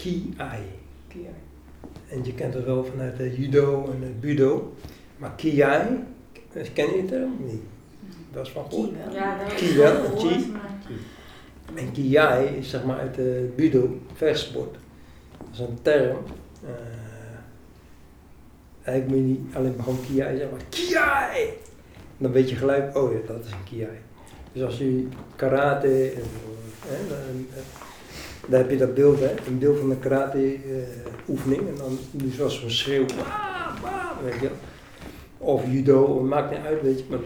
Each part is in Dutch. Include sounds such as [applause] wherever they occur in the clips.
Ki-ai. Kiai. En je kent het wel vanuit de judo en het budo. Maar Ki-ai, ken je het term? Nee. Dat is van wel. Ja. Ki wel, gehoord, ki. maar- En Ki-ai is zeg maar uit de budo, vechtsport. Dat is een term. eh, eigenlijk moet je niet alleen maar gewoon Ki-ai zeggen, maar Ki-ai! Dan weet je gelijk, oh ja, dat is een Ki-ai. Dus als je karate, en, hè, dan, eh, dan heb je dat beeld, hè, een beeld van een karate eh, oefening. En dan je zoals een schreeuw, "Wah, wah," weet je. Of judo, het maakt niet uit, weet je. Maar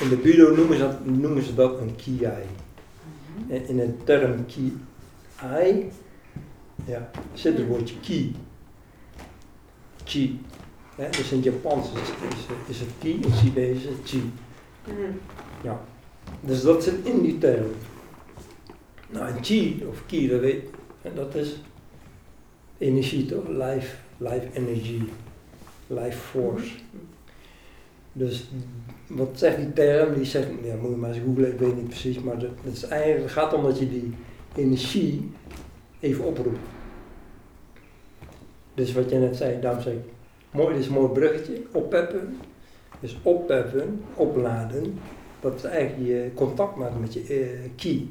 in de budo noemen ze dat, noemen ze dat een Ki-ai. En in het term ki-ai ja, zit het woordje ki. Chi. Hè, dus in het Japans is, is, is het ki, in Chinees is het chi. Mhm. Dus dat zit in die term. Nou, en chi of ki, dat, weet, en dat is energie toch? Life, life energy, life force. Dus wat zegt die term? Die zegt, ja, moet je maar eens googlen, ik weet niet precies, maar dat, is eigenlijk, het gaat om dat je die energie even oproept. Dus wat je net zei, daarom zei mooi, dit is een mooi bruggetje, oppeppen. Dus oppeppen, opladen, dat is eigenlijk je contact maken met je eh, ki.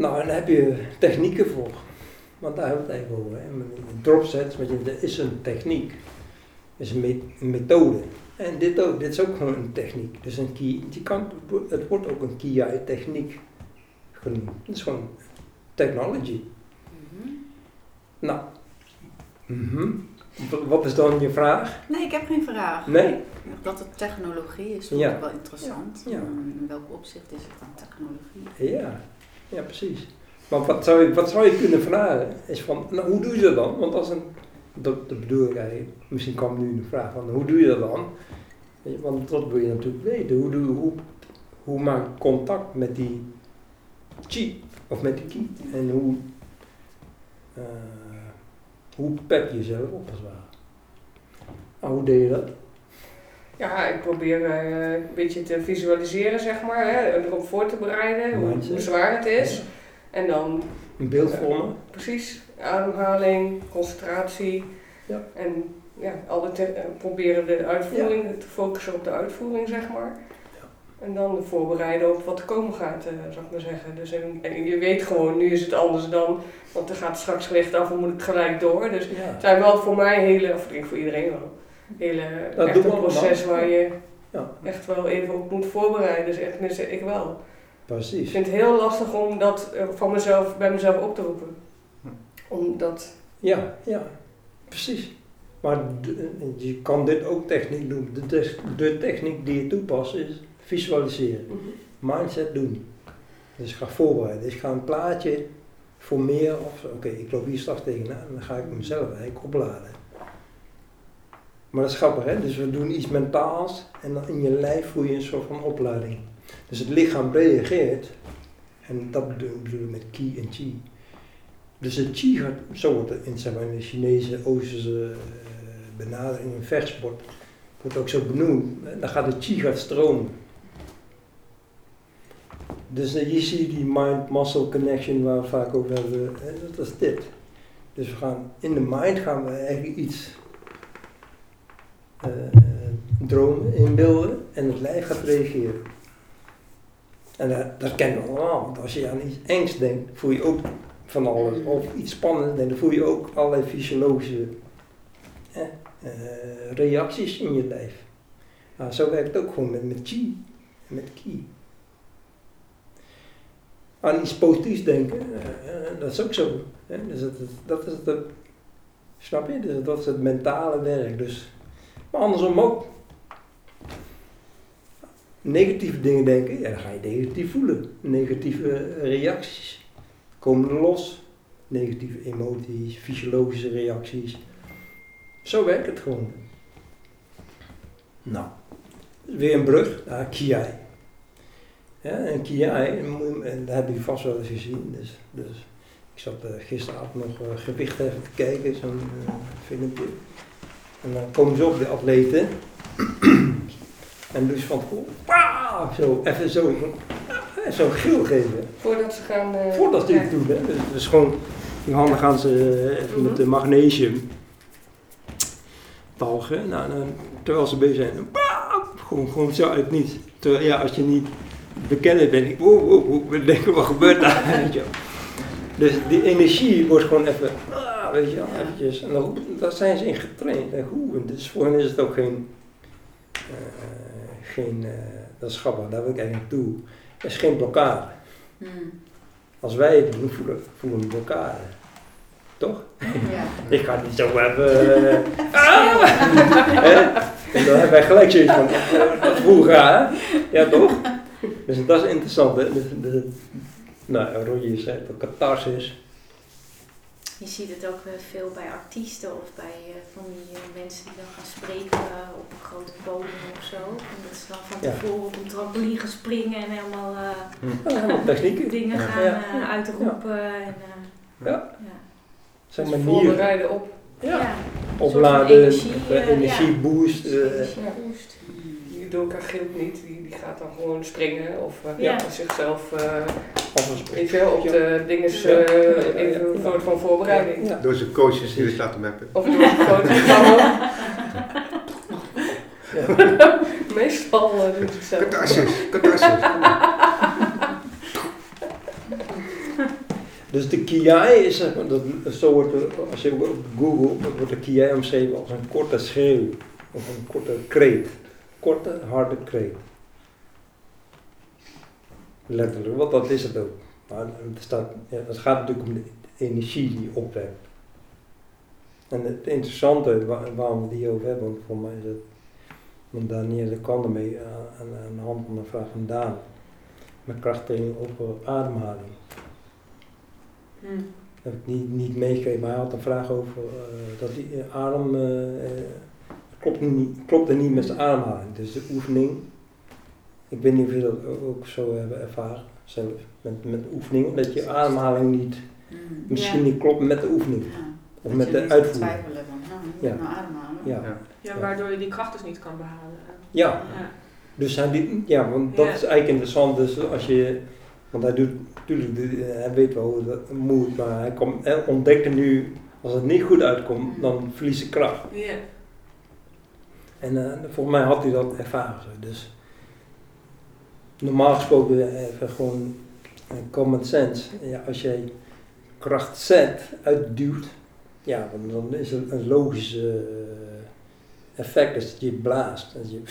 Nou, en daar heb je technieken voor. Want daar hebben we het eigenlijk over. Dropsets, want je- dat is een techniek. Dat is een, me- een methode. En dit ook, dit is ook gewoon een techniek. Dus een ki, je kan, het wordt ook een KI techniek genoemd. Het is gewoon technology. Mhm. Nou, mhm. Wat- wat is dan je vraag? Nee, ik heb geen vraag. Nee? Dat het technologie is, vond Ja. ik wel interessant. Ja. In welk opzicht is het dan technologie? Ja, ja precies. Maar wat zou, je, wat zou je kunnen vragen? Is van, nou, hoe doe je dat dan? Want als een, dat, bedoel ik eigenlijk, misschien kwam nu de vraag van, hoe doe je dat dan? Want dat wil je natuurlijk weten. Hoe, doe, hoe, hoe maak je contact met die chi, of met die ki? En hoe, eh, hoe pep je jezelf op als het? Nou, hoe deed je dat? Ja, ik probeer eh, een beetje te visualiseren, zeg maar, hè, erop voor te bereiden, hoe, zwaar het is. En dan Een beeld vormen? precies ademhaling, concentratie. Ja. En ja, altijd te- eh, proberen de uitvoering, te focussen op de uitvoering, zeg maar. En dan voorbereiden op wat er komen gaat, eh, zou ik maar zeggen. Dus en, en je weet gewoon, nu is het anders dan, want er gaat straks licht af en moet ik gelijk door. Dus Ja. het zijn wel voor mij hele, of ik denk voor iedereen wel, hele Dat echt een proces waar je Ja, echt wel even op moet voorbereiden. Dus echt, tenminste, ik wel. Ik precies. vind het heel lastig om dat eh, van mezelf, bij mezelf op te roepen. Omdat, Ja, ja, precies. Maar de- je kan dit ook techniek doen. De, de techniek die je toepast is visualiseren. Mindset doen. Dus ik ga voorbereiden. Dus ik ga een plaatje formeren. Of oké, ik loop hier straks tegenaan. En dan ga ik mezelf eigenlijk opladen. Maar dat is grappig hè. Dus we doen iets mentaals. En dan in je lijf voel je een soort van oplading. Dus het lichaam reageert. En dat bedoel ik met ki en chi. Dus het chi gaat, zo wordt het in, zeg maar, de Chinese, Oosterse eh, benadering in vechtsport, wordt ook zo benoemd. Dan gaat het chi gaat stromen. Dus eh, je ziet die mind-muscle connection waar we vaak over hebben, dat is dit. Dus we gaan, in de mind gaan we eigenlijk iets eh, dromen, inbeelden en het lijf gaat reageren. En dat, dat kennen we allemaal, want als je aan iets engs denkt, voel je ook van alles. Of iets spannends, dan voel je ook allerlei fysiologische eh, reacties in je lijf. Nou, zo werkt het ook gewoon met, met chi en met ki. Aan iets positiefs denken, eh, eh, dat is ook zo. Hè? Dus dat is het, snap je? Dus dat is het mentale werk. Dus, maar andersom ook. Negatieve dingen denken, ja, dan ga je negatief voelen. Negatieve eh, reacties komen er los. Negatieve emoties, fysiologische reacties. Zo werkt het gewoon. Nou, weer een brug naar Kiai. Ja, en Kiai, je- en dat hebben jullie vast wel eens gezien. Dus, dus ik zat eh, gisteravond nog uh, gewicht even te kijken, zo'n eh, filmpje. En dan komen ze op de atleten. en dus van wauw, zo, even zo. Ja, Zo'n geel geven. Voordat ze gaan... eh, Voordat ze het doen. Hè. Dus, dus gewoon, die handen gaan ze eh, even met de magnesium talgen. Nou, dan, terwijl ze bezig zijn. bam, gewoon, gewoon zo uit niets. Terwijl ja, als je niet bekend bent, wow, wow, wow, dan denk je, wat gebeurt daar? [laughs] Dus die energie wordt gewoon even, weet je wel, Ja. eventjes. En dan, daar zijn ze in getraind. En hoe, en dus voor hen is het ook geen, eh, geen eh, dat is grappig, daar wil ik eigenlijk naartoe. Het is geen blokkade. Hmm. Als wij het doen, voelen, voelen we elkaar. Toch? Ja. [laughs] Ik ga het niet zo hebben. eh, ah! En dan hebben wij gelijk zoiets van, eh, dat voel ga, hè? Ja, toch? Dus dat is interessant, hè? Dus, de, nou, Roger zei het, catharsis. Je ziet het ook eh, veel bij artiesten of bij eh, van die eh, mensen die dan gaan spreken op een grote podium of zo. En dat ze dan van Ja. tevoren op een trampoline gaan springen en helemaal eh, technieken. [laughs] dingen gaan Ja. uitroepen. En, eh, Ja. ja. zijn Dus manieren. voorbereiden op. Ja. Ja. Opladen, energie, energieboost. eh, Energieboost. Die Doka gilt niet, die, die gaat dan gewoon springen of eh, Ja. zichzelf eh wel, op de dingen Ja. Ja, ja, ja, even ja. een soort van voorbereiding. Ja. Door zijn coaches die laten mappen. Of door een fotoprogramma. Ja. [laughs] Meestal eh, doet het zelf. Catharsis, catharsis. Dus de kiai is, zeg maar, dat, zo wordt er, als je op Google, wordt de kiai omschreven als een korte schreeuw. Of een korte kreet. Korte, harde kreet. Letterlijk, want dat is het ook. Maar het, staat, ja, het gaat natuurlijk om de energie die je opwekt. En het interessante wa- waarom we die over hebben, want voor mij is het, want Danielle kan ermee aan, aan, de hand van een vraag van Daan, met krachttraining over ademhaling Hmm. heb ik niet, niet meegekregen, maar hij had een vraag over eh, dat die eh, adem eh, klopt, niet, klopte niet met zijn ademhaling. Dus de oefening, ik weet niet of je dat ook zo hebben ervaren zelf, met, met oefeningen, dat je ademhaling niet, Hmm. misschien niet klopt met de oefening. Ja. Of met je de uitvoering. gaat twijfelen van, nou, Ja. nou ademhalen? Ja. Ja. Ja, waardoor je die kracht dus niet kan behalen. Ja, Ja. dus hij die, ja, want dat Ja. is eigenlijk interessant. Dus als je, want hij doet natuurlijk, de- hij weet wel hoe dat moet, maar hij, komt, hij ontdekte nu, als het niet goed uitkomt, dan verlies ik kracht. Ja. En eh, volgens mij had hij dat ervaren. Dus normaal gesproken even gewoon eh, common sense. Ja, als jij kracht zet, uitduwt, ja, dan, dan is het een logisch eh, effect dat je blaast. Dat je,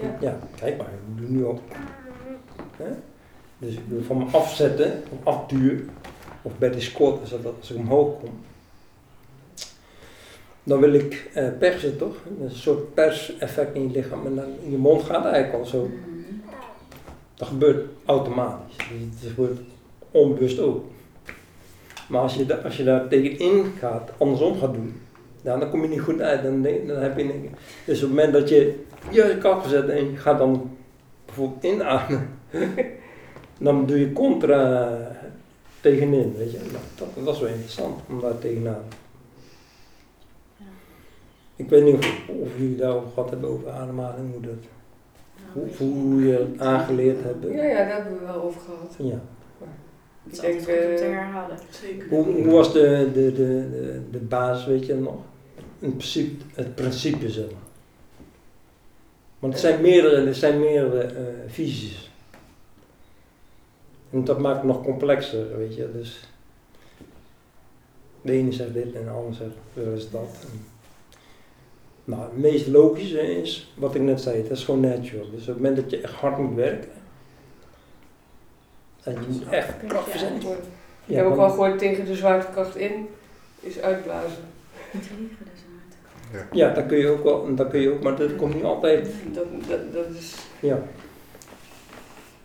Ja. ja, kijk maar, ik doe nu al. Hè? Dus ik wil van me afzetten, van afduwen, of bij de squat dat als ik omhoog kom. Dan wil ik eh, persen toch? Een soort perseffect in je lichaam. En dan in je mond gaat eigenlijk al zo. Dat gebeurt automatisch. Dus het gebeurt onbewust ook. Maar als je, als je daar tegenin gaat, andersom gaat doen, dan kom je niet goed uit. Dan, dan heb je dus op het moment dat je je kap zet en je gaat dan bijvoorbeeld inademen, [laughs] dan doe je contra tegenin. Weet je? Dat, dat is wel interessant om daar tegenaan. Ik weet niet of, of jullie daarover gehad hebben over ademhaling, hoe, dat, Nou, hoe, hoe je het aangeleerd hebt. Ja, ja, daar hebben we wel over gehad. Ja. Is Ik denk, altijd goed om te eh, herhalen. Zeker. Hoe, hoe was de, de, de, de, de basis, weet je nog? In principe, het principe zeg maar. Want er zijn meerdere, er zijn meerdere eh, visies. En dat maakt het nog complexer, weet je. Dus de ene zegt dit en de ander zegt wel eens dat. En, nou, het meest logische is, wat ik net zei, het is gewoon natural. Dus op het moment dat je echt hard moet werken, en je moet echt kracht verzetten. Ik Ja, heb ook wel gehoord tegen de zwaartekracht in is uitblazen. Ja, dat kun je ook wel, dat kun je ook, maar dat komt niet altijd. Dat, dat, dat is. Ja,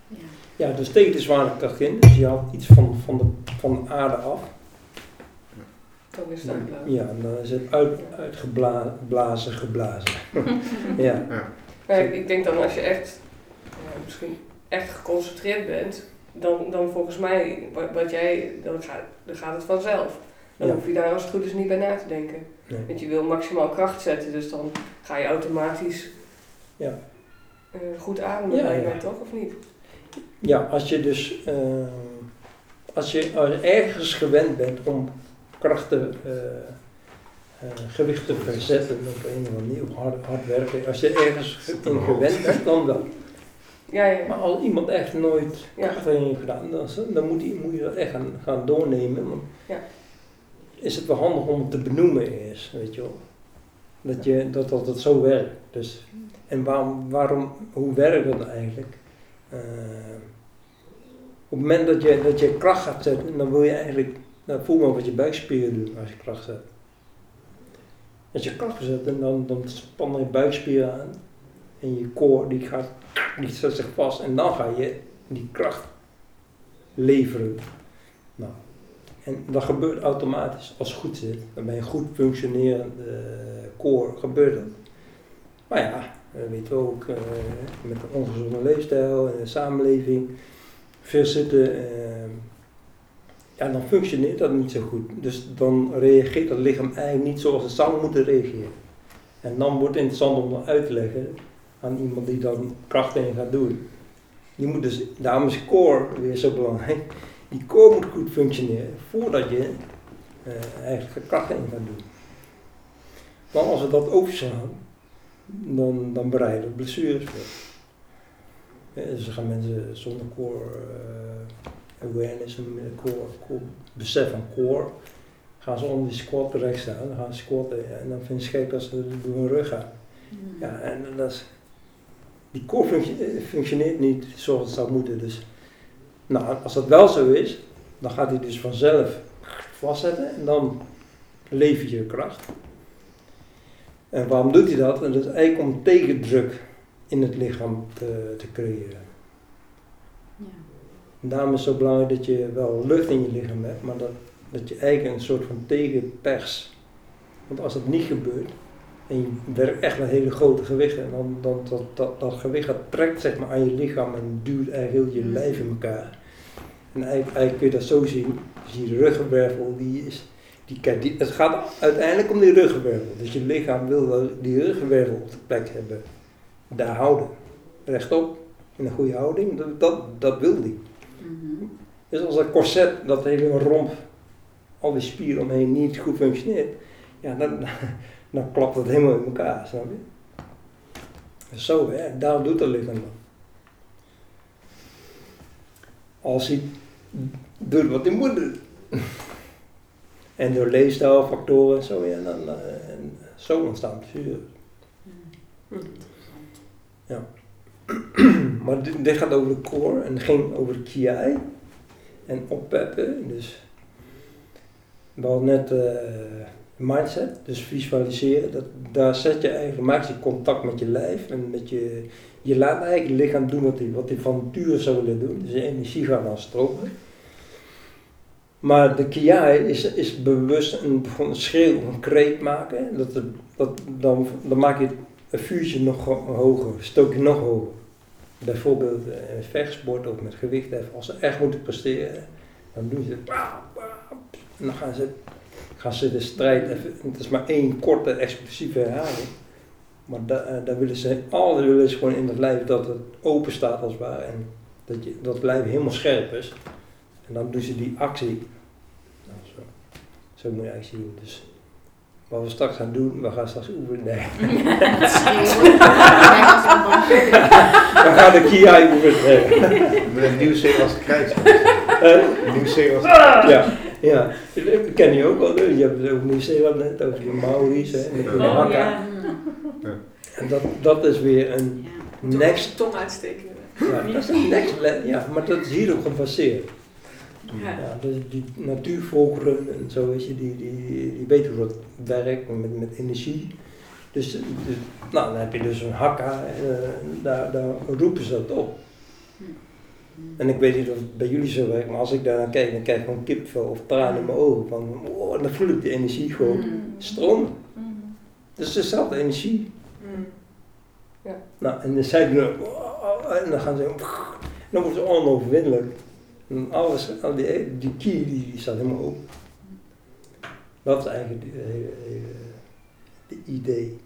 Ja. ja dus tegen de zwaartekracht in, dus je haalt iets van, van, de, van de aarde af. Dan is het uitblazen. Ja, en dan is het uit, uitgeblazen, geblazen. [laughs] ja. Maar ik, ik denk dan als je echt, ja, misschien echt geconcentreerd bent, dan, dan volgens mij, wat, wat jij, dan gaat, dan gaat het vanzelf. Dan Ja. hoef je daar als het goed is niet bij na te denken. Nee. Want je wil maximaal kracht zetten, dus dan ga je automatisch Ja. eh, goed ademen, Ja, ja. toch, of niet? ja, als je dus eh, als je ergens gewend bent om krachten, eh, eh, gewicht te verzetten op een of andere manier, of hard, hard werken, als je ergens in gewend bent, dan wel. Ja, ja. Maar als iemand echt nooit Ja. krachten heeft gedaan, dan, dan moet, die, moet je dat echt gaan, gaan doornemen. Want Ja. Is het wel handig om het te benoemen eerst, weet je wel. Dat, je, dat, dat het zo werkt. Dus, en waarom, waarom, hoe werkt dat nou eigenlijk? Eh, op het moment dat je, dat je kracht gaat zetten, dan wil je eigenlijk, nou, voel maar wat je buikspieren doen als je kracht zet. Als je kracht zet, dan, dan spannen je buikspieren aan en je core die gaat, die zet zich vast en dan ga je die kracht leveren. Nou, en dat gebeurt automatisch als het goed zit. Dan ben je goed functionerende core, gebeurt dat. Maar ja, dat weten we ook, eh, met een ongezonde leefstijl en de samenleving, veel zitten, eh, ja, dan functioneert dat niet zo goed. Dus dan reageert het lichaam eigenlijk niet zoals het zou moeten reageren. En dan wordt het interessant om dat uit te leggen aan iemand die dan in gaat doen. Je moet dus, daarom is core weer zo belangrijk. Die core moet goed functioneren voordat je eh, eigenlijk krachten in gaat doen. Want als we dat overslaan, dan, dan bereiden we blessures voor. Dus dan gaan mensen zonder core eh, awareness, en core, core, besef van core, gaan ze onder die squat terecht staan, dan gaan ze squatten en dan vinden ze gek dat ze door hun rug gaan. Ja, en dat is, die core functio- eh, functioneert niet zoals het zou moeten. Dus, nou, als dat wel zo is, dan gaat hij dus vanzelf vastzetten en dan lever je kracht. En waarom doet hij dat? En dat is eigenlijk om tegendruk in het lichaam te, te creëren. En daarom is het zo belangrijk dat je wel lucht in je lichaam hebt, maar dat, dat je eigenlijk een soort van tegenpers. Want als dat niet gebeurt, en je werkt echt met hele grote gewichten, dan, dan dat, dat, dat gewicht dat trekt zeg maar, aan je lichaam en duwt eigenlijk heel je lijf in elkaar. En eigenlijk, eigenlijk kun je dat zo zien, dus die ruggenwervel, die is, die, die, het gaat uiteindelijk om die ruggenwervel. Dus je lichaam wil wel die ruggenwervel op de plek hebben, daar houden, rechtop, in een goede houding, dat, dat, dat wil die. Mhm. Dus als dat corset, dat hele romp, al die spieren omheen niet goed functioneert, ja, dan, [laughs] dan klapt het helemaal in elkaar, snap je? Dus Zo, hè, daar doet het lichaam dan. Als hij doet wat hij moet doen. [laughs] En door leefstijlfactoren en zo, ja, dan, eh, en zo ontstaan vuren. [clears throat] Maar dit, dit gaat over de core en ging over de ki en oppeppen. Dus we net eh, mindset, dus visualiseren. Dat, daar zet je eigenlijk, maak je contact met je lijf en met je, je laat eigenlijk je lichaam doen wat hij wat van nature zou willen doen. Dus je energie gaat dan stromen. Maar de kiai is, is bewust een, een schreeuw, een kreet maken. Dat, dat, dan, dan maak je een vuurtje nog ho- hoger, stook je nog hoger. Bijvoorbeeld in vechtsport of met gewichtheffen, als ze echt moeten presteren, dan doen ze. En dan gaan ze, gaan ze de strijd even. Het is maar één korte explosieve herhaling. Maar eh, daar willen ze, alles willen ze gewoon in het lijf dat het open staat als het ware. En dat, je, dat het lijf helemaal scherp is. En dan doen ze die actie. Nou, zo. zo moet je eigenlijk zien. Dus wat we straks gaan doen, we gaan straks oefenen. Nee. Een. [laughs] [laughs] We gaan de Kia [laughs] oefenen. Met een Nieuw-Zeelandse krijt. Eh, Nieuw-Zeelandse ja, ja. Dat ken je ook wel. Je hebt het over Nieuw-Zeeland net, over die Maori's. Hè, hun Oh, hakka. ja. En dat, dat is weer een next... tong uitsteken. Ja, dat is een next ja, maar dat is hierop gebaseerd. Ja. Ja, dus die natuurvolkeren en zo, weet je, die, die, die weten hoe dat werkt met, met energie. Dus, dus nou, dan heb je dus een hakka, eh, daar, daar roepen ze dat op. En ik weet niet of het bij jullie zo werkt, maar als ik daar naar kijk, dan krijg ik gewoon kipvel of tranen in mijn ogen. Van, oh, en dan voel ik die energie gewoon Mm. stromen. Dus het is dezelfde energie. Mm. Nou, en dan zij doen, oh, en dan gaan ze, en dan wordt het onoverwinnelijk. En alles, al die, die key die, die staat helemaal open. Dat is eigenlijk het de idee.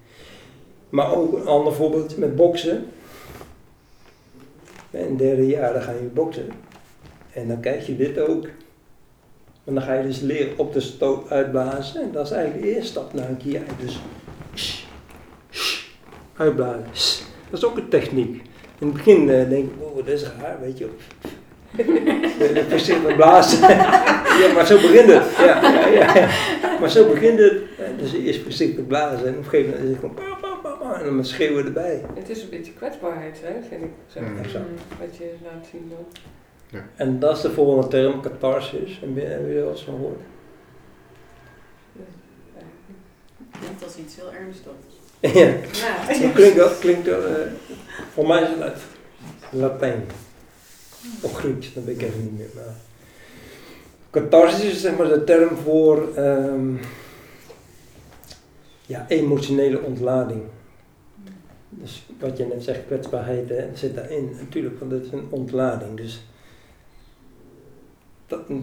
Maar ook een ander voorbeeldje met boksen. in het derde jaar ga je boksen. En dan krijg je dit ook. En dan ga je dus leren op de stoot uitblazen. En dat is eigenlijk de eerste stap naar een KI. Dus uitblazen. Dat is ook een techniek. In het begin eh, denk ik, oh, dat is raar, weet je. Eh, Voorzichtig blazen. ja, maar zo begint het. Ja, ja, ja, ja. Maar zo begint het. Dus eerst voorzichtig blazen en op een gegeven moment is het gewoon pa, pa, pa, pa, en dan met schreeuwen erbij. Het is een beetje kwetsbaarheid, hè, vind ik. Zeg. Mm. Exact. Wat je laat zien dan. En dat is de volgende term, catharsis. En ben- Heb je er wel eens van gehoord? Klinkt als iets heel ernstigs. [laughs] ja, Ja. dat klinkt wel, klinkt wel eh, voor mij is het Latijn. Of Grieks, dat weet ik even niet meer. Maar. Catharsis is zeg maar de term voor ehm, ja, emotionele ontlading. Dus wat je net zegt, kwetsbaarheid, hè, zit daarin. Natuurlijk, want dat is een ontlading. Dus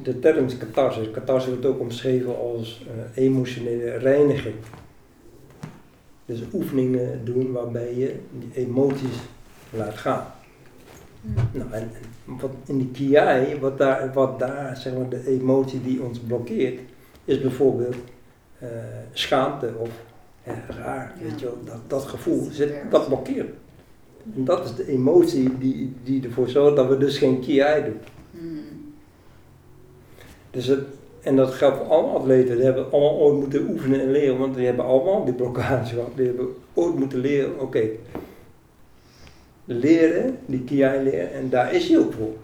de term is catharsis. Catharsis wordt ook omschreven als eh, emotionele reiniging. Dus oefeningen doen waarbij je die emoties laat gaan. Nou, en, wat in die kiai, wat daar, wat daar zeg maar, de emotie die ons blokkeert, is bijvoorbeeld eh, schaamte of raar, Ja. weet je wel, dat, dat gevoel, Dat zit, dat blokkeert. En dat is de emotie die, die ervoor zorgt dat we dus geen kiai doen. Hmm. Dus het, en dat geldt voor alle atleten. Die hebben allemaal ooit moeten oefenen en leren, want die hebben allemaal die blokkades gehad. Die hebben ooit moeten leren, oké, leren, die kiai leren, en daar is hij ook voor.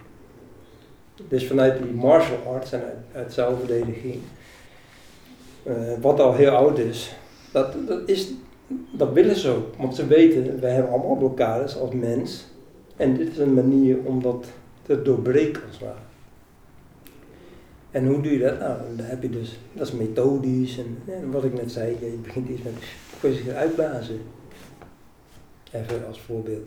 Dus vanuit die martial arts en uit, zelfverdediging, eh, wat al heel oud is, dat, dat, is, dat willen ze ook. Want ze weten, wij hebben allemaal blokkades als mens. En dit is een manier om dat te doorbreken als het ware. En hoe doe je dat? Nou, heb je dus, dat is methodisch en, wat ik net zei, je begint eerst met voorzichtig uitblazen. Even als voorbeeld.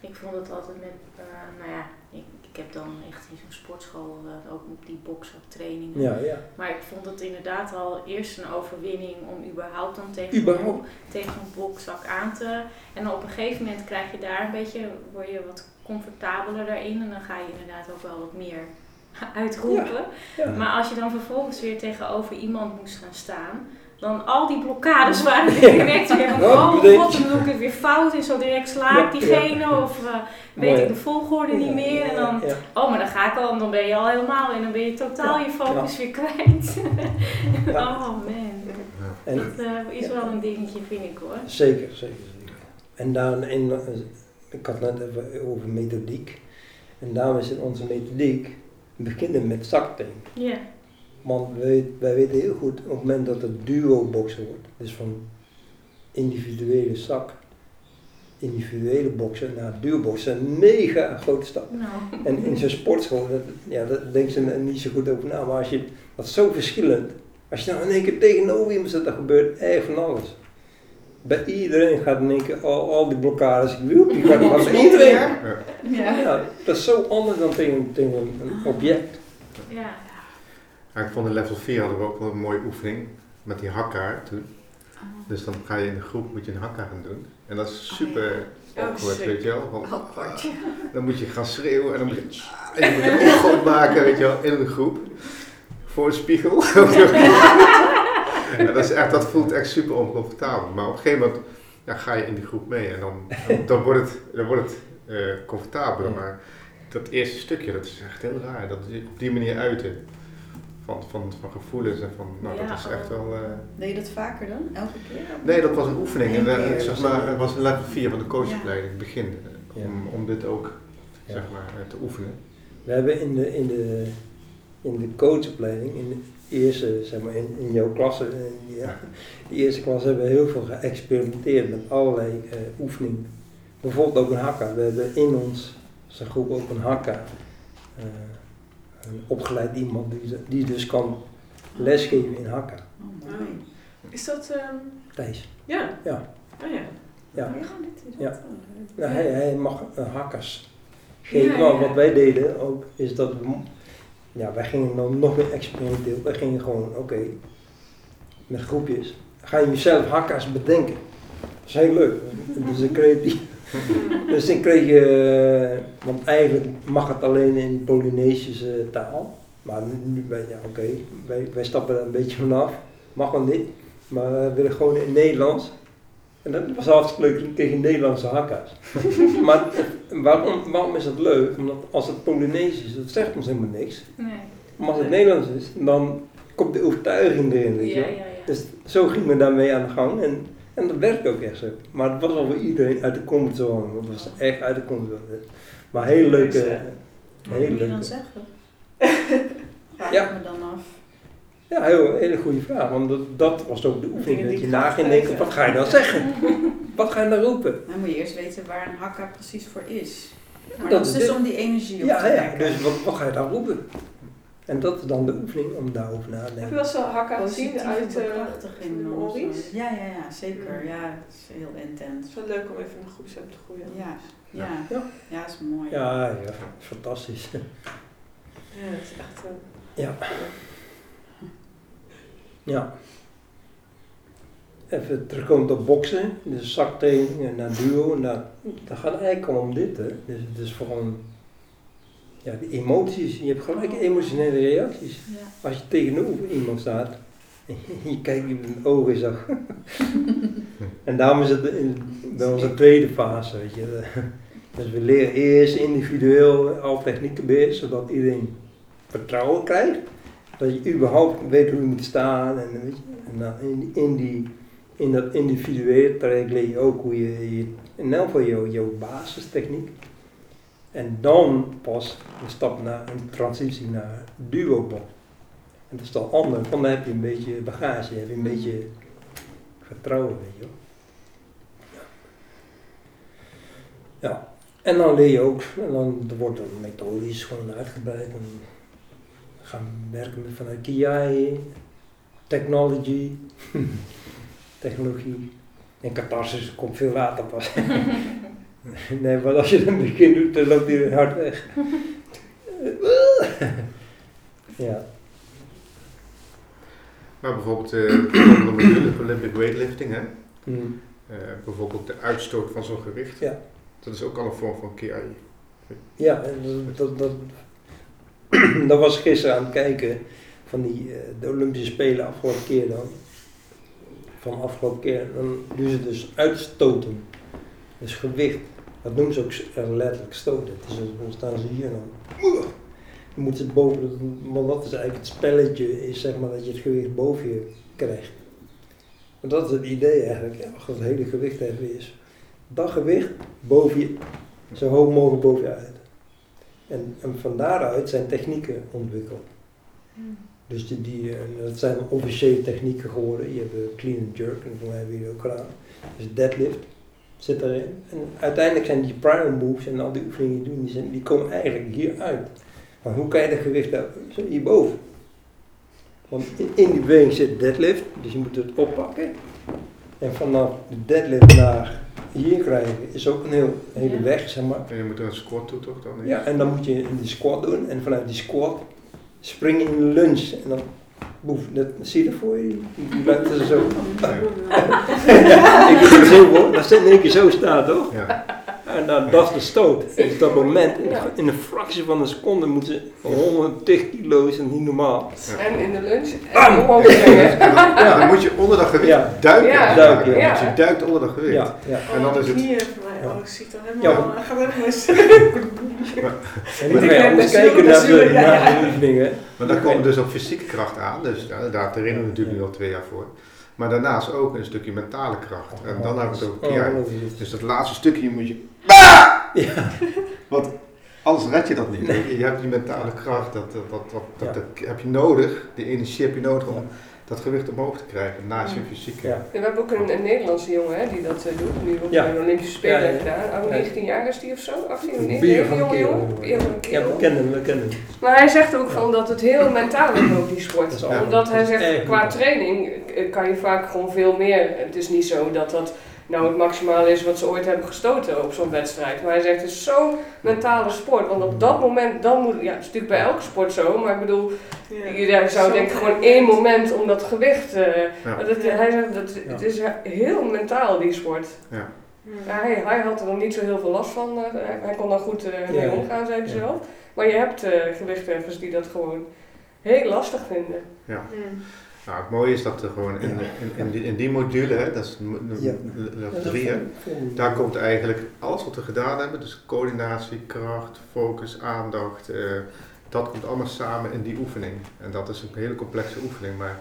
Ik vond het altijd met, eh, nou ja, ik, ik heb dan echt in zo'n sportschool eh, ook die boksaktrainingen. Ja, ja. Maar ik vond het inderdaad al eerst een overwinning om überhaupt dan tegen, Überhaupt. tegen een bokzak aan te. En dan op een gegeven moment krijg je daar een beetje, word je wat comfortabeler daarin. En dan ga je inderdaad ook wel wat meer [laughs] uitroepen. ja. Maar als je dan vervolgens weer tegenover iemand moest gaan staan, dan al die blokkades waren er direct weer. van, Oh god, dan doe ik het weer fout en zo direct sla ik diegene of eh, weet Mooi. ik de volgorde niet meer. En dan, oh maar dan ga ik al en dan ben je al helemaal en dan ben je totaal je focus weer kwijt. [laughs] Oh man, En, dat eh, is wel een dingetje vind ik hoor. zeker, zeker, zeker. En dan in, eh, ik had net even over methodiek. En daarom is in onze methodiek beginnen met zaktraining. Ja, Want wij, wij weten heel goed, op het moment dat het duo boksen wordt, dus van individuele zak, individuele boksen naar duo boksen, een mega grote stap. nou. En in zo'n sportschool, dat, ja, daar denken ze niet zo goed over na, maar als je, dat is zo verschillend. Als je nou in één keer tegenover iemand zit, dan gebeurt echt van alles. Bij iedereen gaat in één keer al, al die blokkades, woep, die gaan maar bij iedereen. Ja. Ja, dat is zo anders dan tegen, tegen een object. Ja, Ik vond in level 4 hadden we ook wel een mooie oefening met die hakkaar toen. Dus dan ga je in de groep moet je een hakka gaan doen. En dat is super Oh, awkward, sick. weet je wel. Awkward. ah, dan moet je gaan schreeuwen en dan moet je, ah, [laughs] en je moet een opgoot maken, weet je wel, in een groep. Voor een spiegel. [laughs] ja, dat, is echt, dat voelt echt super oncomfortabel. Maar op een gegeven moment ja, ga je in die groep mee en dan, dan wordt het, dan wordt het eh, comfortabeler. Maar dat eerste stukje, dat is echt heel raar. Dat op die manier uiten. Van, van, van gevoelens en van, nou Ja, dat is echt oh. wel... eh, Deed je dat vaker dan? Elke keer? Nee, dat was een oefening. En, zeg maar, het was een level 4 van de coachopleiding, het begin. eh, Ja. Om, om dit ook Ja. zeg maar, eh, te oefenen. We hebben in de, in de, in de coachopleiding, in de eerste, zeg maar, in, in jouw klasse, in die, [laughs] die eerste klas hebben we heel veel geëxperimenteerd met allerlei eh, oefeningen. Bijvoorbeeld ook een hakka. We hebben in ons zijn groep ook een hakka. eh, een opgeleid iemand die, die dus kan lesgeven in hakka. Oh. Is dat, ehm, Thijs. ja? Ja. Oh ja. Ja. Is Ja. dat. Nou, hij, hij mag eh, hakkas geven. Ja, ja. wat wij deden ook, is dat we, ja, wij gingen dan nog meer experimenteel. Wij gingen gewoon, oké, met groepjes, ga je jezelf hakkas bedenken. Dat is heel leuk. [laughs] Dus een creatief, [laughs] Dus dan kreeg je, eh, want eigenlijk mag het alleen in Polynesische taal. Maar nu, nu ben ja oké, wij, wij stappen er een beetje vanaf. Mag wel niet. Maar we willen gewoon in Nederlands. En dat was hartstikke leuk, dan kreeg je Nederlandse hakka's. [laughs] maar waarom, waarom is dat leuk? Omdat als het Polynesisch is, dat zegt ons helemaal niks. Nee. Maar als het Nederlands is, dan komt de overtuiging erin, weet je Ja, wel. ja, ja. Dus zo gingen we daarmee aan de gang en, en dat werkt ook echt zo. Maar het was wel voor iedereen uit de comfortzone. Het was echt uit de comfortzone. Maar heel leuke, Wat heel moet je dan zeggen? [laughs] Vraag Ja. me dan af. Ja, heel, hele goede vraag. Want dat, dat was ook de oefening. Dat je na ging denken, wat ga je dan zeggen? [laughs] Wat ga je dan roepen? Dan moet je eerst weten waar een hakka precies voor is. Maar Dat dat is dus dit. om die energie op Ja, te ja, wekken. dus wat, wat ga je dan roepen? En dat is dan de oefening om daarover na te Heb je denken. wel een hakka gezien uit eh de. Maurice? Ja, ja, ja, zeker. Ja, het is heel intens. Het is wel leuk om even een groepsapp te groeien. Ja, ja, Ja. ja, is mooi. Ja, ja, fantastisch. Ja, het is echt een... Ja. Ja. Even terugkomen op boksen, dus zaktraining en naar duo. En naar, dat gaat eigenlijk al om dit. Hè. Dus het is gewoon ja, de emoties. Je hebt gelijk emotionele reacties. Ja. Als je tegenover iemand staat en [laughs] je kijkt in de ogen [laughs] en daarom is het in, bij onze tweede fase. Weet je. [laughs] Dus we leren eerst individueel al technieken bij, zodat iedereen vertrouwen krijgt. Dat je überhaupt weet hoe je moet staan. En, weet je, en dan in, in, die, in dat individuele traject leer je ook hoe je, je in elk geval jouw, jouw basistechniek. En dan pas een stap naar een transitie naar duo-bok. En dat is dan anders, want dan heb je een beetje bagage, heb je een beetje vertrouwen, weet je wel. Ja. En dan leer je ook, en dan er wordt dan methodisch gewoon uitgebreid. En gaan we werken met vanuit Kiai, technology, [laughs] technologie. En catharsis komt veel later pas. [laughs] [laughs] nee, maar als je het in het begin doet, dan loopt hij hard weg. [laughs] ja. Maar bijvoorbeeld eh, [clears throat] de module Olympic weightlifting, hè? Mm. Eh, bijvoorbeeld de uitstoot van zo'n gewicht. Ja. Dat is ook al een vorm van KI. Ja, en dat, dat, [clears throat] dat, was gisteren aan het kijken van die, eh, de Olympische Spelen afgelopen keer dan. Van afgelopen keer. Dan doen ze dus uitstoten. Dus gewicht. Dat noemen ze ook eh, letterlijk stoten. Dus dan staan ze hier en dan. Dan moeten ze boven, dat- want dat is eigenlijk het spelletje, is zeg maar dat je het gewicht boven je krijgt. Want dat is het idee eigenlijk, ja, als het hele gewicht hebben is. Dat gewicht boven je, zo hoog mogelijk boven je uit. En, en van daaruit zijn technieken ontwikkeld. Dus die, die, eh, dat zijn officiële technieken geworden. Je hebt clean and jerk, en voor mij hebben jullie ook gedaan. Dus deadlift zit erin. En uiteindelijk zijn die primal moves en al die oefeningen die je doet, die, zijn, die komen eigenlijk hieruit. Maar hoe kan je dat gewicht daar, zo hierboven? Want in, in die beweging zit deadlift, dus je moet het oppakken. En vanaf de deadlift naar hier krijgen is ook een heel, hele Ja. weg, zeg maar. En je moet er een squat toe toch dan? Ja, en dan moet je in die squat doen en vanuit die squat spring je in de lunge en dan boef, dat zie je dat voor je, die, ze zo. [laughs] ik zo hoor, dat zit in één keer zo staat toch? Ja. En dan, dat is de stoot. Dus dat moment, in een fractie van een seconde moeten ze 110 kilo's en niet normaal. En in de lunch. Bam! En. Ja, dan moet je onder dat gewicht Ja. duiken. Ja. Duiken, Ja. Dus je duikt onder dat gewicht. Ja, ja. En dan is het- Knieën voor mij. Ja. Oh, ik zie het al Ja. helemaal. Hij gaat helemaal mis. [laughs] En dan je anders blessure, kijken naar de, oefeningen. Maar daar komen dus ook fysieke kracht aan. Dus ja, daar trainen we natuurlijk nu al twee jaar voor. Maar daarnaast ook een stukje mentale kracht. En dan hebben we het over Oh, het. Dus dat laatste stukje moet je... Ja. [laughs] Want anders red je dat niet. Je hebt die mentale kracht, dat, dat, dat, dat, dat- dat heb je nodig. Die energie heb je nodig om dat gewicht omhoog te krijgen. Naast je fysieke. Ja. En we hebben ook een, een Nederlandse jongen hè, die dat eh, doet, nu ook Ja. bij de Olympische Spelen Ja, ja. heeft gedaan. Oh, Ja. 19 jaar is die of zo? 18 of 19? Bier Hele van jonge jongen. Een Ja, we kennen hem, we kennen hem. Maar hij zegt ook van dat het heel mentaal is ook die sport. Omdat hij zegt, qua training eh, kan je vaak gewoon veel meer. Het is niet zo dat dat nou het maximale is wat ze ooit hebben gestoten op zo'n wedstrijd. Maar hij zegt, het is zo'n mentale sport. Want op dat moment, dan moet, ja het is natuurlijk bij elke sport zo, maar ik bedoel, Ja. je zou Zo denken gewoon één moment om dat gewicht. eh, Ja. maar dat. Hij zegt, dat, het is heel mentaal die sport. Ja. Ja, hij, hij had er nog niet zo heel veel last van. eh, hij, hij kon daar goed eh, mee Ja. omgaan, zei hij Ja. zelf. Maar je hebt eh gewichtheffers die dat gewoon heel lastig vinden. Ja. Nou, het mooie is dat er gewoon in, in, in, die, in die module, hè, dat is Ja. Ja, dat drie, hè, daar komt eigenlijk alles wat we gedaan hebben, dus coördinatie, kracht, focus, aandacht, eh, dat komt allemaal samen in die oefening. En dat is een hele complexe oefening, maar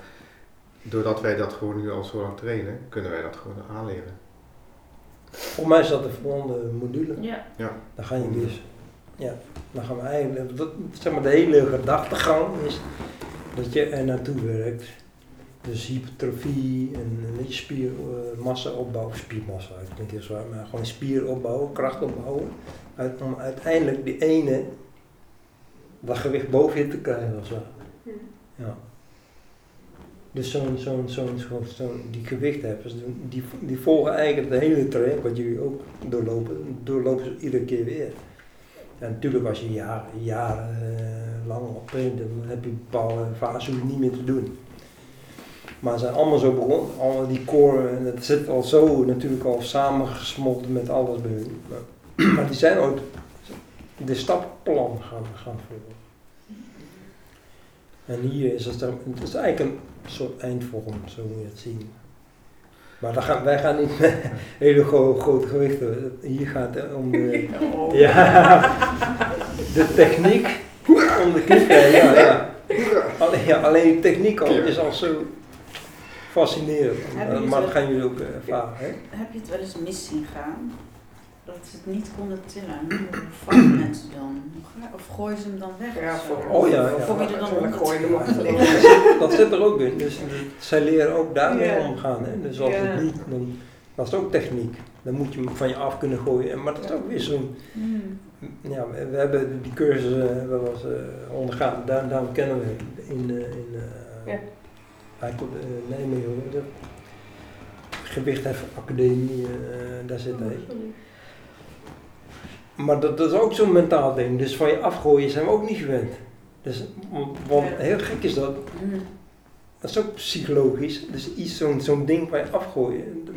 doordat wij dat gewoon nu al zo lang trainen, kunnen wij dat gewoon aanleren. Volgens mij is dat de volgende module. Ja. Dan ga je dus, ja, dan gaan we eigenlijk, dat, zeg maar de hele gedachtegang is dat je er naartoe werkt. Dus hypertrofie en een beetje spiermassa opbouwen, spiermassa, ik denk heel zwaar, maar gewoon spier opbouwen, kracht opbouwen. Uit, om uiteindelijk die ene, dat gewicht boven je te krijgen of zo. Ja. Dus zo'n, zo'n, zo'n, zo'n, zo'n, die gewichtheffers, die, die volgen eigenlijk het hele traject wat jullie ook doorlopen, doorlopen ze iedere keer weer. En natuurlijk als je jaren, jaren eh, lang op traint, dan heb je bepaalde fases niet meer te doen. Maar ze zijn allemaal zo begonnen, allemaal die core, en het zit al zo natuurlijk al samengesmolten met alles bij hun. Maar, [clears throat] die zijn ook de stappenplan gaan, gaan volgen. En hier is het, het is eigenlijk een soort eindvorm, zo moet je het zien. Maar dan gaan, wij gaan niet met [laughs] hele gro- grote gewichten. Hier gaat het om de, [laughs] Oh. [laughs] ja, de techniek om de kip. Ja, ja. Alleen, ja, alleen die techniek al is al zo fascinerend. Maar dat gaan jullie ook eh, ervaren. Hè? Heb je het wel eens mis zien gaan? Dat ze het niet konden tillen. Hoe vangen mensen dan? Of gooien ze hem dan weg? Ja, voor- Oh ja, ja. Of probeer je er dan onder achterin. Dat zit, er ook in. Dus eh, zij leren ook daarmee Ja. omgaan. Hè? Dus als Ja. het niet, dan dat is ook techniek. Dan moet je hem van je af kunnen gooien. En- Maar dat is ook weer zo'n Hmm. Ja, we, we hebben die cursus eh, wel eens eh, ondergaan, daar, daarom kennen we hem in, eh, in eh, Komt uh, Nijmegen, de Academie, eh, daar zit hij. Maar dat, dat is ook zo'n mentaal ding, dus van je afgooien zijn we ook niet gewend. Dus, want heel gek is dat, Hmm. dat is ook psychologisch, dus iets zo'n zo'n ding van je afgooien.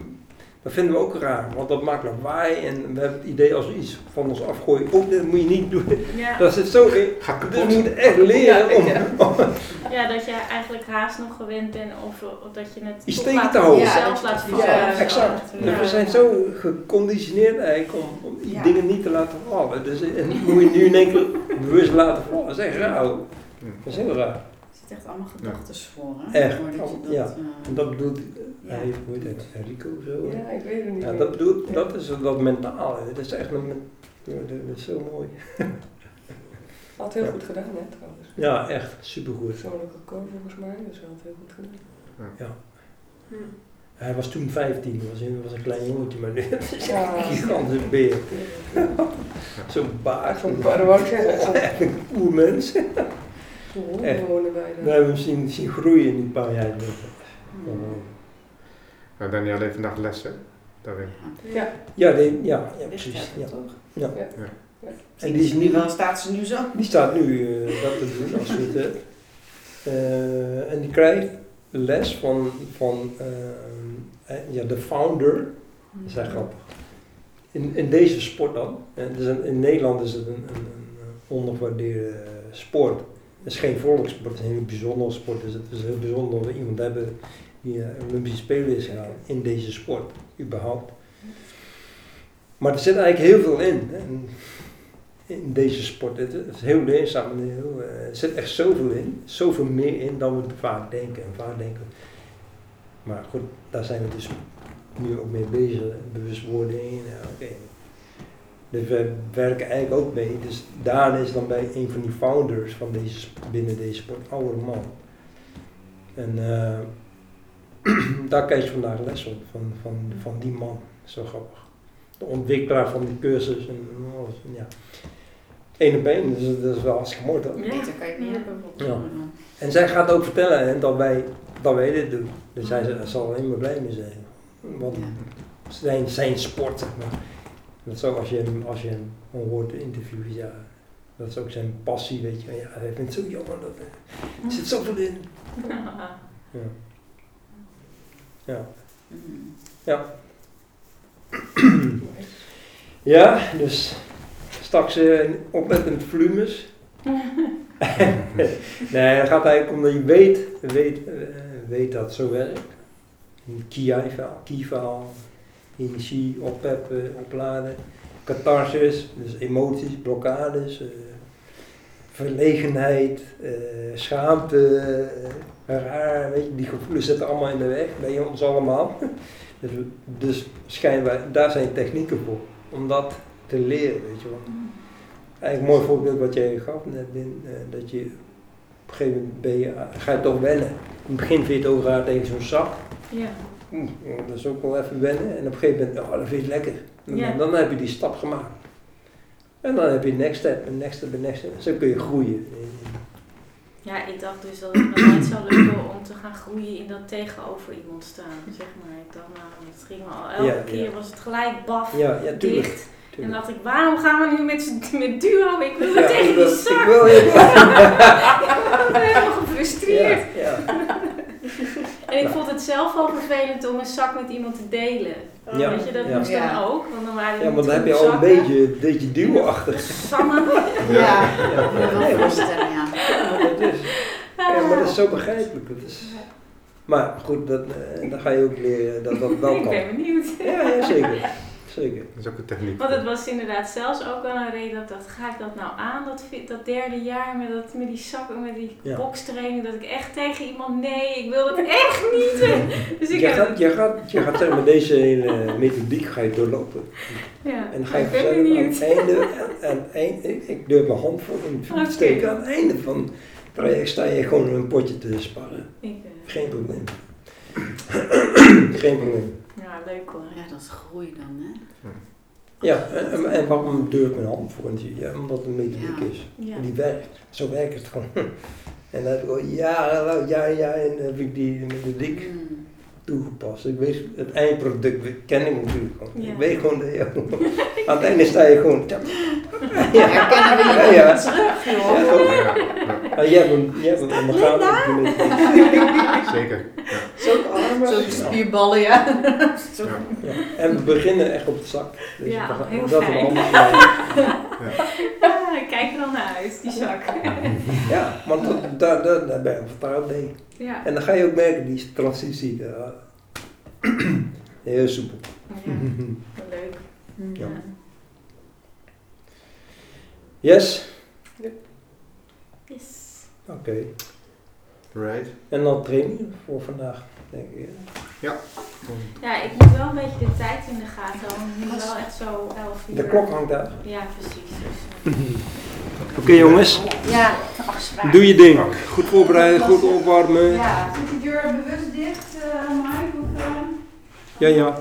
Dat vinden we ook raar, want dat maakt lawaai en we hebben het idee als we iets van ons afgooien, oh dat moet je niet doen. Ja. Dat zit zo in. Ga Dus we moeten echt leren om, Ja, om [laughs] ja, dat je eigenlijk haast nog gewend bent of, of dat je het steken laat- te houden. zelf je laat het vallen. Ja, exact. Ja. Dus we zijn zo geconditioneerd eigenlijk om, om die Ja. dingen niet te laten vallen. Dus en moet je nu in één keer bewust laten vallen. Dat is echt raar. Dat is heel raar. Echt allemaal gedachten voor. Hè? Echt. Je dat, Ja. eh, En dat bedoelt, Ja. hij, hoe heet het, Enrico of zo. Ja, ik weet het niet Ja, dat bedoelt, Ja. dat is dat mentale. Dat is echt een, ja, dat is zo mooi. [laughs] Had heel Ja. goed gedaan, hè, trouwens. Ja, echt supergoed. Persoonlijke coach volgens mij, dus hij had heel goed gedaan. Hm. Hij was toen 15, was een, was een klein jongetje, maar nu is hij Ja. een gigantische beer. Zo'n baard. Zo'n dat [laughs] Echt een oermens. Echt. wonen bij We hebben hem zien, zien groeien in die paar jaar. hmm. Nou, Daniel heeft vandaag les, hè? Daarin. Ja, Ja, die, ja, ja precies. Ja. Ja. Ja. En En die is nu wel, staat ze nu zo? die staat nu eh, dat te doen als we het. Eh, en die krijgt les van, van eh, ja, de founder. Dat is echt grappig. In, in deze sport dan. eh, dus in, in Nederland is het een, een, een ondergewaardeerde sport. Is geen volkssport, het is een heel bijzondere sport. Het is heel bijzonder dat we iemand hebben die eh, Olympische Spelen is gegaan in deze sport, überhaupt. Maar er zit eigenlijk heel veel in. In, deze sport. Het is heel leerzaam. en Heel, eh, er zit echt zoveel in. Zoveel meer in dan we vaak denken. En vaak denken. Maar goed, daar zijn we dus nu ook mee bezig. Bewustwording. Ja, oké. Dus we werken eigenlijk ook mee. Dus Daan is dan bij een van die founders van deze, binnen deze sport, oude man. En eh, [clears throat] daar krijg je vandaag les op van, van, van die man. Zo grappig. De ontwikkelaar van die cursus en alles. en Ja. Eén op één, dus dat is wel hartstikke mooi toch? Ja. Kan je niet Ja. hebben. Ja. En zij gaat ook vertellen hè, dat, wij, dat wij dit doen. Dus zij z- zal alleen maar blij mee zijn. Want Ja. zijn, zijn sport, zeg maar. Dat is ook als je hem, als je hem hoort interviewen, ja. Dat is ook zijn passie, weet je. Ja, hij vindt het zo jammer dat er, zit zoveel in. [laughs] Ja. Ja. Hmm. Ja. [clears throat] Ja, dus straks eh, oplettend volumes. [laughs] nee, het gaat eigenlijk om dat je weet, weet, eh, weet dat het zo werkt. Een key-verhaal, key-verhaal, energie, oppeppen, opladen, catharsis, dus emoties, blokkades, eh, verlegenheid, eh, schaamte, eh, raar, weet je, die gevoelens zitten allemaal in de weg bij ons allemaal. [laughs] Dus, dus schijnbaar, daar zijn technieken voor, om dat te leren, weet je wel. Eigenlijk een mooi voorbeeld wat jij gaf net, in, eh, dat je op een gegeven moment ben je, ga je toch wennen. In het begin vind je het ook raar tegen zo'n zak. Ja. Dat is ook wel even wennen. En op een gegeven moment, oh, dat vind je het lekker. Ja. dan, dan heb je die stap gemaakt. En dan heb je next step, en next step, en next step. Zo kun je groeien. Ja, ik dacht dus dat het me nooit zou lukken om te gaan groeien in dat tegenover iemand staan, zeg maar. Ik dacht, nou, het ging al, elke Ja, ja. keer was het gelijk baf, Ja, ja, tuurlijk. dicht. En dacht ik, waarom gaan we nu met, z'n- met duo? Ik wil Ja, tegen die zak. Ik wil. [laughs] Ik ben helemaal gefrustreerd. En ik vond het zelf al vervelend om een zak met iemand te delen. Ja, Weet je, dat ja. moest Ja. dan ook, want dan waren Ja, maar dan heb je al een beetje, een beetje duwachtig. Samen. [laughs] Ja, Ja, ik ja. ja, maar dat is, ja, maar dat is zo begrijpelijk. Dat is, maar goed, dat, eh, dan ga je ook leren dat dat wel [laughs] Ik kan. ben benieuwd. Ja, ja zeker. [laughs] zeker. Dat is ook een techniek. Want het was inderdaad zelfs ook wel een reden dat ik dacht, ga ik dat nou aan, dat, dat derde jaar met, dat, met die zakken, met die Ja. bokstraining, dat ik echt tegen iemand, nee, ik wil het echt niet. [laughs] Dus ik Je heb, gaat, je gaat, je gaat zeg maar deze hele methodiek ga je doorlopen. ja, En dan ga je ik ben vanzelf aan het einde, aan, aan het eind, ik, ik durf mijn hand voor in het te steken. Aan het einde van het traject sta je gewoon in een potje te sparren. Ik, eh, Geen probleem. [clears throat] Geen probleem. Ja, leuk hoor. Ja, dat is groei dan, hè? Ja, en, en- en waarom durf ik mijn hand voor? Ja, omdat het een methodiek Ja. is. Ja. En die werkt. Zo werkt het gewoon. [laughs] En dat heb ik al jarenlang, ja, ja, en dan heb ik die methodiek Mm. toegepast. Ik weet, het eindproduct ken ik natuurlijk gewoon. Ja. Ik weet gewoon dat je, [laughs] [laughs] aan het einde sta je gewoon, tap. ja, Herkennen we Ja, je ja. terug, Ja, joh. Ja, ja, hem ondergaan. op die methodiek. zeker. Zo'n spierballen, ja. [laughs] Zo. Ja. Ja. En we beginnen echt op de zak. Dus Ja, we gaan- heel dat fijn. ik [laughs] kijk er al naar uit, die zak. Ja, want dat- daar, daar, daar ben je vertrouwd mee. Ja. En dan ga je ook merken, die transitie. heel soepel. ja, wel leuk. Ja. Ja. Yes? Yes. Oké. Right. En dan training voor vandaag, denk ik. hè? Ja, ik moet wel een beetje de tijd in de gaten houden. want Het moet wel echt zo 11 uur. De klok hangt uit. Ja, precies. Dus, Oké jongens, Ja, afspraak. doe je ding. Goed voorbereiden, goed opwarmen. Ja, zit die deur bewust dicht, uh, Mike? Of, eh? Ja, ja.